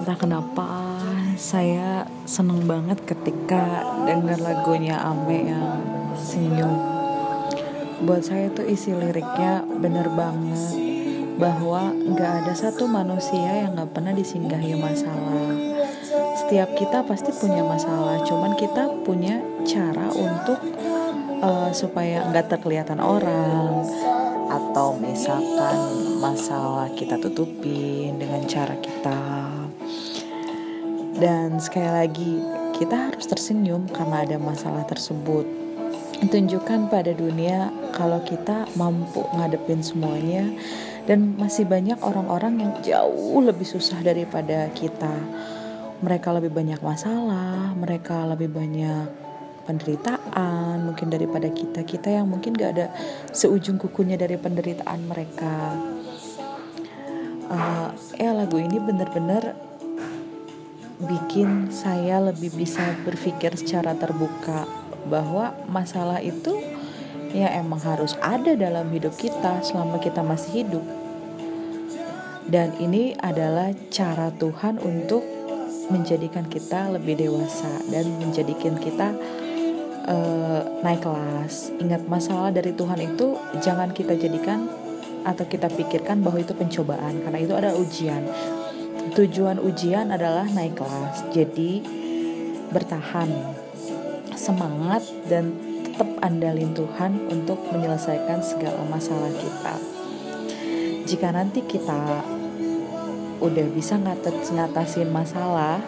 entah kenapa saya seneng banget ketika dengar lagunya Ame yang senyum. Buat saya tuh isi liriknya bener banget bahwa nggak ada satu manusia yang nggak pernah disinggahi masalah. Setiap kita pasti punya masalah cuman kita punya cara untuk uh, supaya nggak terkelihatan orang. Atau misalkan masalah kita tutupin dengan cara kita dan sekali lagi kita harus tersenyum karena ada masalah tersebut. Tunjukkan pada dunia kalau kita mampu ngadepin semuanya dan masih banyak orang-orang yang jauh lebih susah daripada kita. Mereka lebih banyak masalah mereka lebih banyak penderitaan mungkin daripada kita. Kita yang mungkin gak ada seujung kukunya dari penderitaan mereka. Uh, ya lagu ini benar-benar bikin saya lebih bisa berpikir secara terbuka bahwa masalah itu ya emang harus ada dalam hidup kita selama kita masih hidup dan ini adalah cara Tuhan untuk menjadikan kita lebih dewasa dan menjadikan kita uh, naik kelas. Ingat masalah dari Tuhan itu jangan kita jadikan atau kita pikirkan bahwa itu pencobaan karena itu ada ujian. Tujuan ujian adalah naik kelas. Jadi bertahan, semangat dan tetap andalin Tuhan untuk menyelesaikan segala masalah kita. Jika nanti kita udah bisa ngatasin masalah,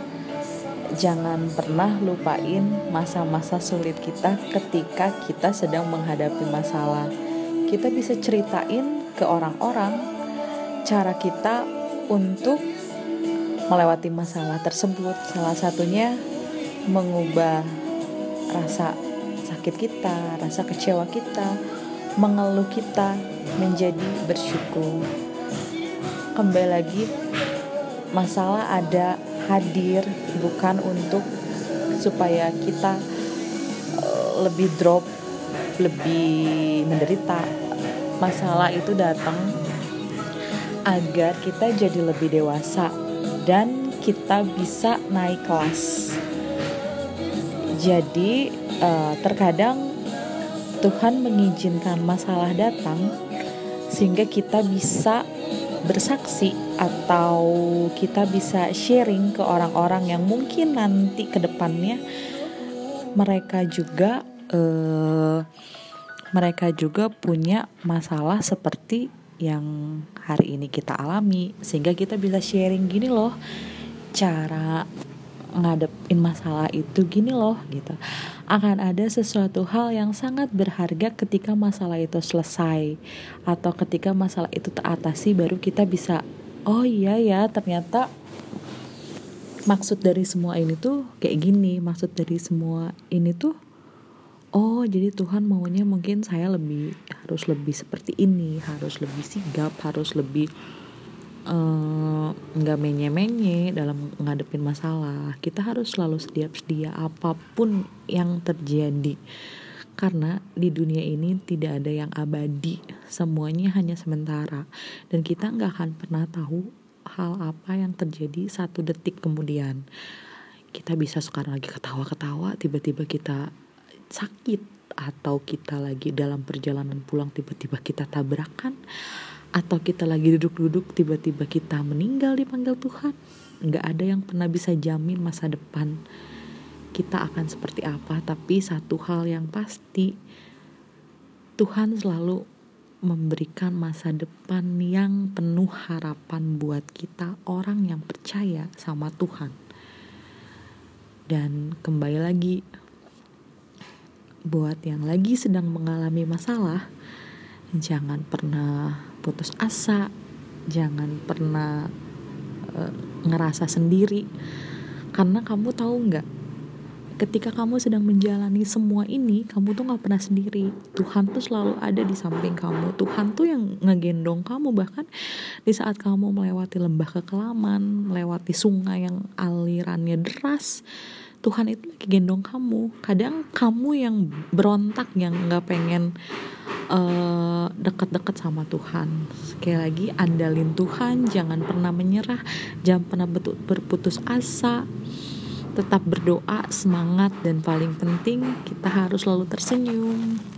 jangan pernah lupain masa-masa sulit kita ketika kita sedang menghadapi masalah. Kita bisa ceritain ke orang-orang cara kita untuk melewati masalah tersebut. Salah satunya mengubah rasa sakit kita, rasa kecewa kita, mengeluh kita menjadi bersyukur. Kembali lagi, masalah ada hadir bukan untuk supaya kita uh, lebih drop, lebih menderita. Masalah itu datang agar kita jadi lebih dewasa dan kita bisa naik kelas. Jadi uh, terkadang Tuhan mengizinkan masalah datang sehingga kita bisa bersaksi atau kita bisa sharing ke orang-orang yang mungkin nanti ke depannya mereka juga uh, mereka juga punya masalah seperti yang hari ini kita alami sehingga kita bisa sharing gini loh cara ngadepin masalah itu gini loh gitu. Akan ada sesuatu hal yang sangat berharga ketika masalah itu selesai atau ketika masalah itu teratasi baru kita bisa oh iya ya ternyata maksud dari semua ini tuh kayak gini maksud dari semua ini tuh oh jadi Tuhan maunya mungkin saya lebih harus lebih seperti ini harus lebih sigap harus lebih Eh, nggak uh, menye-menye dalam ngadepin masalah. Kita harus selalu sedia-sedia apa pun yang terjadi. Karena di dunia ini tidak ada yang abadi. Semuanya hanya sementara. Dan kita nggak akan pernah tahu hal apa yang terjadi satu detik kemudian. Kita bisa sekarang lagi ketawa-ketawa tiba-tiba kita sakit atau kita lagi dalam perjalanan pulang tiba-tiba kita tabrakan atau kita lagi duduk-duduk tiba-tiba kita meninggal dipanggil Tuhan nggak ada yang pernah bisa jamin masa depan kita akan seperti apa. Tapi satu hal yang pasti Tuhan selalu memberikan masa depan yang penuh harapan buat kita orang yang percaya sama Tuhan. Dan kembali lagi buat yang lagi sedang mengalami masalah jangan pernah putus asa, jangan pernah uh, ngerasa sendiri. Karena kamu tahu nggak, ketika kamu sedang menjalani semua ini kamu tuh nggak pernah sendiri. Tuhan tuh selalu ada di samping kamu. Tuhan tuh yang ngegendong kamu. Bahkan di saat kamu melewati lembah kekelaman melewati sungai yang alirannya deras Tuhan itu lagi gendong kamu. Kadang kamu yang berontak yang nggak pengen uh, dekat-dekat sama Tuhan. Sekali lagi andalin Tuhan jangan pernah menyerah jangan pernah berputus asa. Tetap berdoa, semangat, dan paling penting kita harus selalu tersenyum.